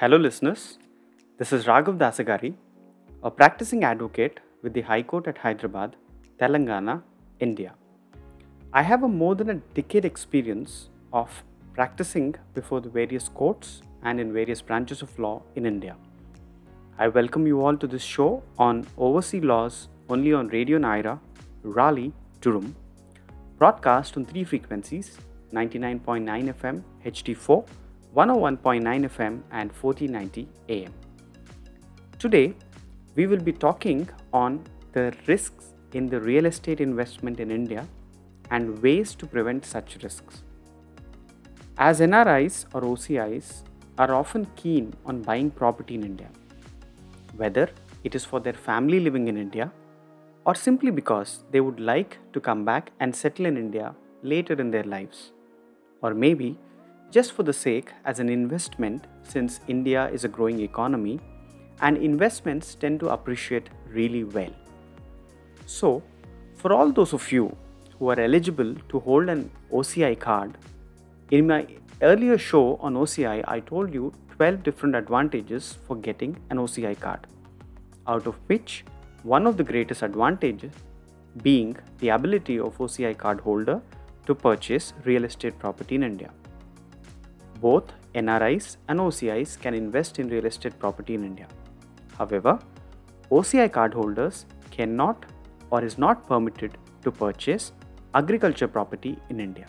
Hello, listeners. This is Raghav Dasagari, a practicing advocate with the High Court at Hyderabad, Telangana, India. I have a more than a decade experience of practicing before the various courts and in various branches of law in India. I welcome you all to this show on overseas laws only on Radio Nyra, Raleigh, Durham, broadcast on three frequencies 99.9 FM HD4, 101.9 FM, and 1490 AM. Today, we will be talking on the risks in the real estate investment in India and ways to prevent such risks. As NRIs or OCIs are often keen on buying property in India, whether it is for their family living in India or simply because they would like to come back and settle in India later in their lives, or maybe just for the sake as an investment since India is a growing economy and investments tend to appreciate really well. So, for all those of you who are eligible to hold an OCI card, in my earlier show on OCI, I told you 12 different advantages for getting an OCI card, out of which one of the greatest advantages being the ability of OCI card holder to purchase real estate property in India. Both NRIs and OCIs can invest in real estate property in India. However, OCI cardholders cannot or is not permitted to purchase agriculture property in India.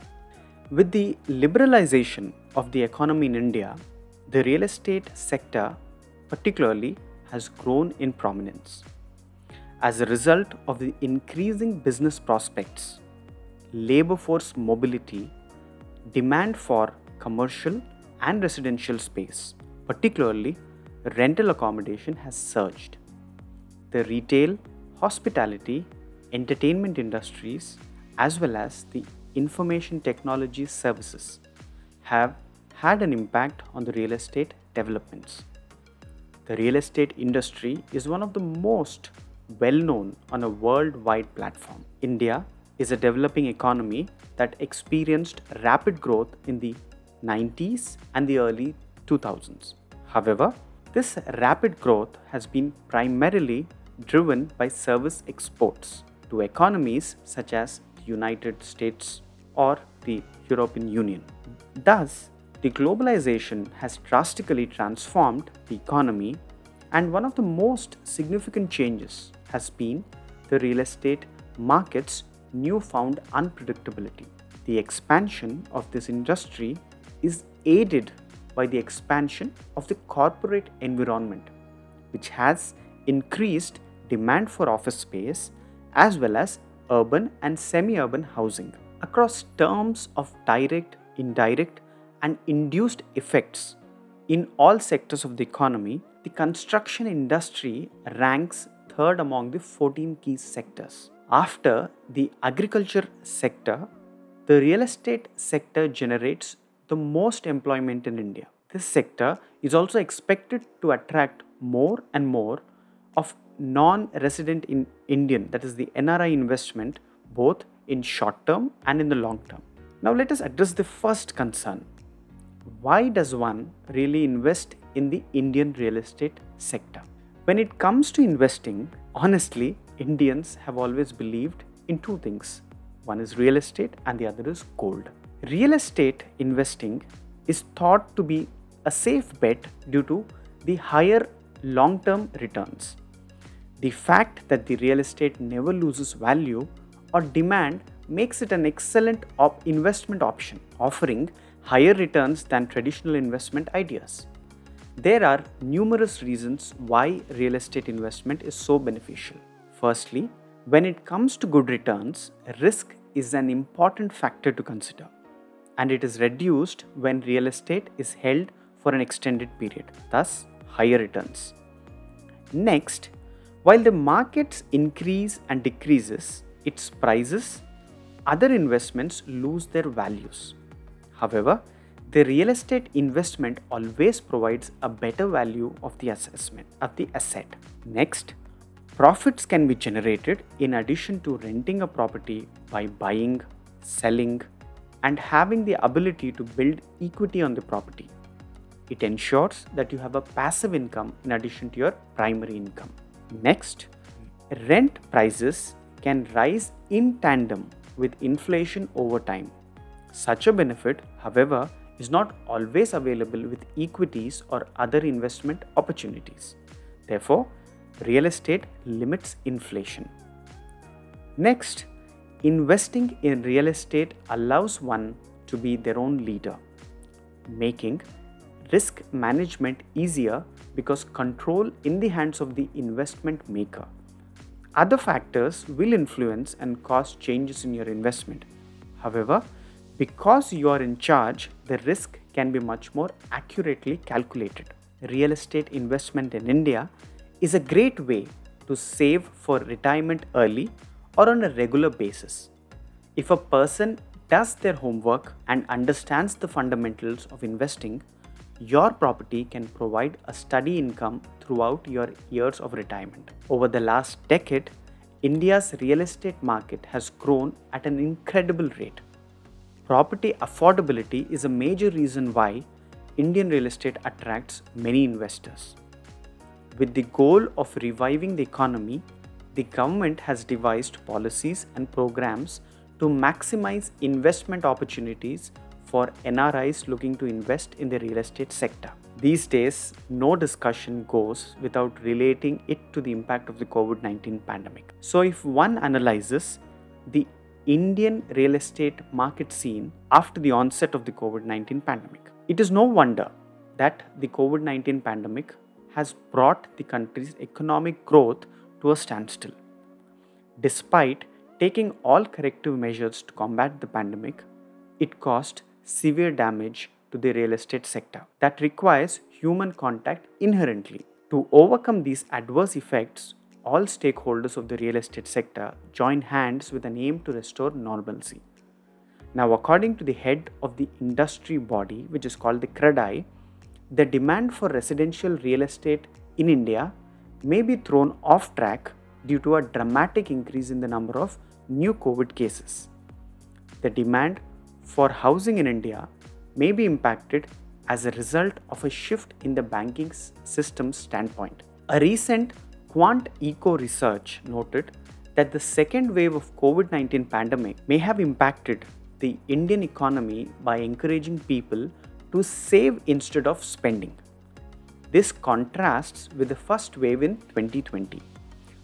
With the liberalization of the economy in India, the real estate sector particularly has grown in prominence. As a result of the increasing business prospects, labor force mobility, demand for commercial and residential space, particularly rental accommodation, has surged. The retail, hospitality, entertainment industries, as well as the information technology services have had an impact on the real estate developments. The real estate industry is one of the most well known on a worldwide platform. India is a developing economy that experienced rapid growth in the 90s and the early 2000s. However, this rapid growth has been primarily driven by service exports to economies such as the United States or the European Union. Thus, the globalization has drastically transformed the economy, and one of the most significant changes has been the real estate market's newfound unpredictability. The expansion of this industry is aided by the expansion of the corporate environment, which has increased demand for office space as well as urban and semi urban housing. Across terms of direct, indirect, and induced effects in all sectors of the economy, the construction industry ranks third among the 14 key sectors. After the agriculture sector, the real estate sector generates the most employment in India. This sector is also expected to attract more and more of non resident in Indian, that is the NRI investment, both in short term and in the long term. Now, let us address the first concern. Why does one really invest in the Indian real estate sector? When it comes to investing, honestly, Indians have always believed in two things one is real estate, and the other is gold. Real estate investing is thought to be a safe bet due to the higher long term returns. The fact that the real estate never loses value or demand makes it an excellent op- investment option, offering higher returns than traditional investment ideas. There are numerous reasons why real estate investment is so beneficial. Firstly, when it comes to good returns, risk is an important factor to consider, and it is reduced when real estate is held for an extended period, thus, higher returns. Next, while the markets increase and decreases its prices, other investments lose their values. However, the real estate investment always provides a better value of the assessment of the asset. Next, profits can be generated in addition to renting a property by buying, selling, and having the ability to build equity on the property. It ensures that you have a passive income in addition to your primary income. Next, rent prices can rise in tandem with inflation over time. Such a benefit, however, is not always available with equities or other investment opportunities. Therefore, real estate limits inflation. Next, investing in real estate allows one to be their own leader, making risk management easier because control in the hands of the investment maker. Other factors will influence and cause changes in your investment. However, because you are in charge, the risk can be much more accurately calculated. Real estate investment in India is a great way to save for retirement early or on a regular basis. If a person does their homework and understands the fundamentals of investing, your property can provide a steady income throughout your years of retirement. Over the last decade, India's real estate market has grown at an incredible rate. Property affordability is a major reason why Indian real estate attracts many investors. With the goal of reviving the economy, the government has devised policies and programs to maximize investment opportunities for NRIs looking to invest in the real estate sector. These days, no discussion goes without relating it to the impact of the COVID 19 pandemic. So, if one analyzes the Indian real estate market scene after the onset of the COVID 19 pandemic, it is no wonder that the COVID 19 pandemic has brought the country's economic growth to a standstill. Despite taking all corrective measures to combat the pandemic, it caused severe damage to the real estate sector that requires human contact inherently. To overcome these adverse effects, all stakeholders of the real estate sector join hands with an aim to restore normalcy. Now, according to the head of the industry body, which is called the CREDAI, the demand for residential real estate in India may be thrown off track due to a dramatic increase in the number of new COVID cases. The demand for housing in India may be impacted as a result of a shift in the banking system standpoint. A recent Quant Eco research noted that the second wave of COVID 19 pandemic may have impacted the Indian economy by encouraging people to save instead of spending. This contrasts with the first wave in 2020,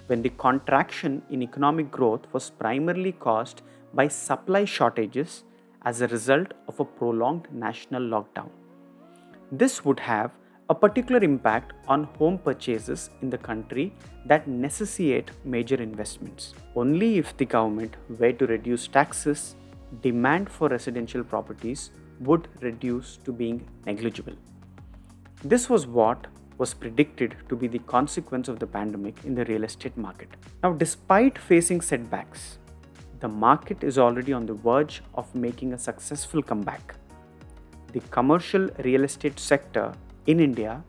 when the contraction in economic growth was primarily caused by supply shortages as a result of a prolonged national lockdown. This would have a particular impact on home purchases in the country that necessitate major investments. Only if the government were to reduce taxes, demand for residential properties would reduce to being negligible. This was what was predicted to be the consequence of the pandemic in the real estate market. Now, despite facing setbacks, the market is already on the verge of making a successful comeback. The commercial real estate sector in India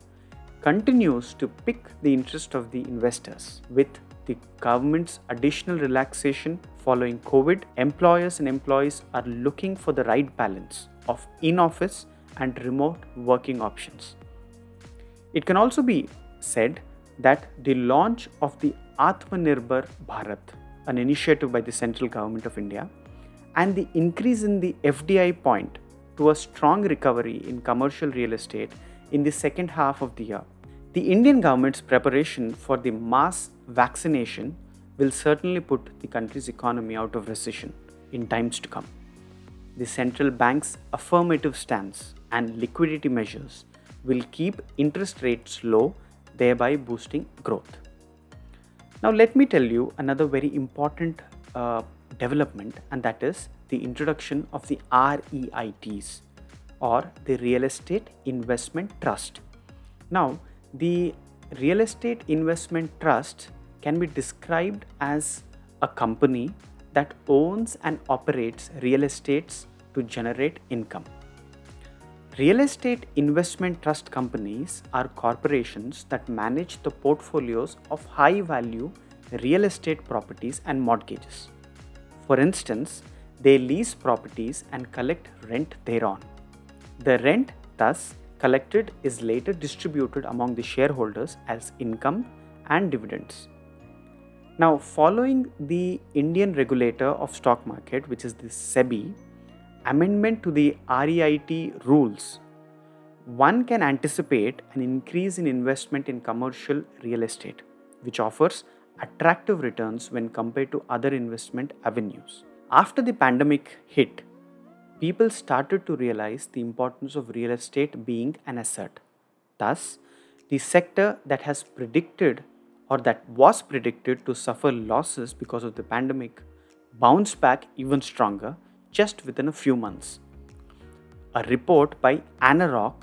continues to pick the interest of the investors with the government's additional relaxation following COVID, employers and employees are looking for the right balance of in office and remote working options. It can also be said that the launch of the Atmanirbhar Bharat, an initiative by the central government of India, and the increase in the FDI point to a strong recovery in commercial real estate in the second half of the year. The Indian government's preparation for the mass vaccination will certainly put the country's economy out of recession in times to come the central bank's affirmative stance and liquidity measures will keep interest rates low, thereby boosting growth. Now, let me tell you another very important uh, development, and that is the introduction of the REITs or the Real Estate Investment Trust. Now, the Real Estate Investment Trust can be described as a company that owns and operates real estates to generate income. Real estate investment trust companies are corporations that manage the portfolios of high value real estate properties and mortgages. For instance, they lease properties and collect rent thereon. The rent thus collected is later distributed among the shareholders as income and dividends. Now, following the Indian regulator of stock market, which is the SEBI, amendment to the REIT rules, one can anticipate an increase in investment in commercial real estate, which offers attractive returns when compared to other investment avenues. After the pandemic hit, people started to realize the importance of real estate being an asset. Thus, the sector that has predicted or that was predicted to suffer losses because of the pandemic bounced back even stronger just within a few months. A report by Anarock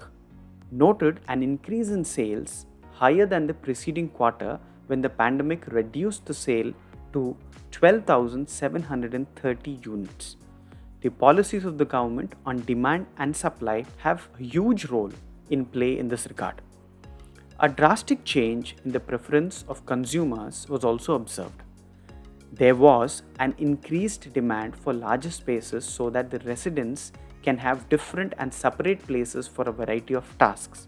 noted an increase in sales higher than the preceding quarter when the pandemic reduced the sale to 12,730 units. The policies of the government on demand and supply have a huge role in play in this regard. A drastic change in the preference of consumers was also observed. There was an increased demand for larger spaces so that the residents can have different and separate places for a variety of tasks.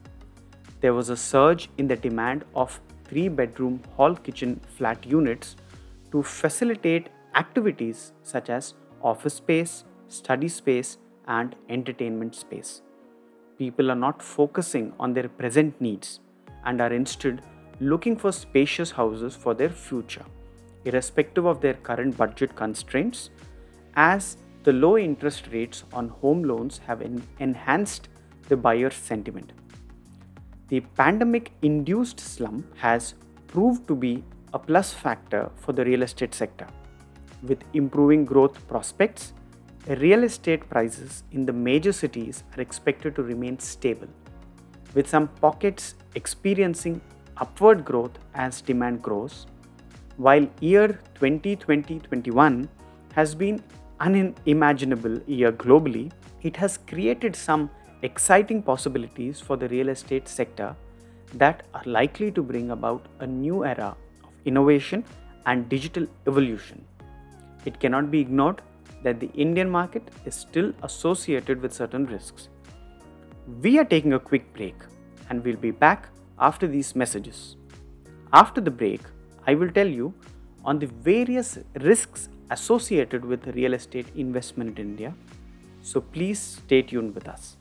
There was a surge in the demand of three bedroom hall kitchen flat units to facilitate activities such as office space, study space, and entertainment space. People are not focusing on their present needs and are instead looking for spacious houses for their future, irrespective of their current budget constraints, as the low interest rates on home loans have en- enhanced the buyer's sentiment. The pandemic induced slump has proved to be a plus factor for the real estate sector. With improving growth prospects, real estate prices in the major cities are expected to remain stable, with some pockets experiencing upward growth as demand grows. While year 2020-21 has been unimaginable year globally, it has created some exciting possibilities for the real estate sector that are likely to bring about a new era of innovation and digital evolution. It cannot be ignored that the Indian market is still associated with certain risks. We are taking a quick break and we'll be back after these messages. After the break, I will tell you on the various risks associated with real estate investment in India. So please stay tuned with us.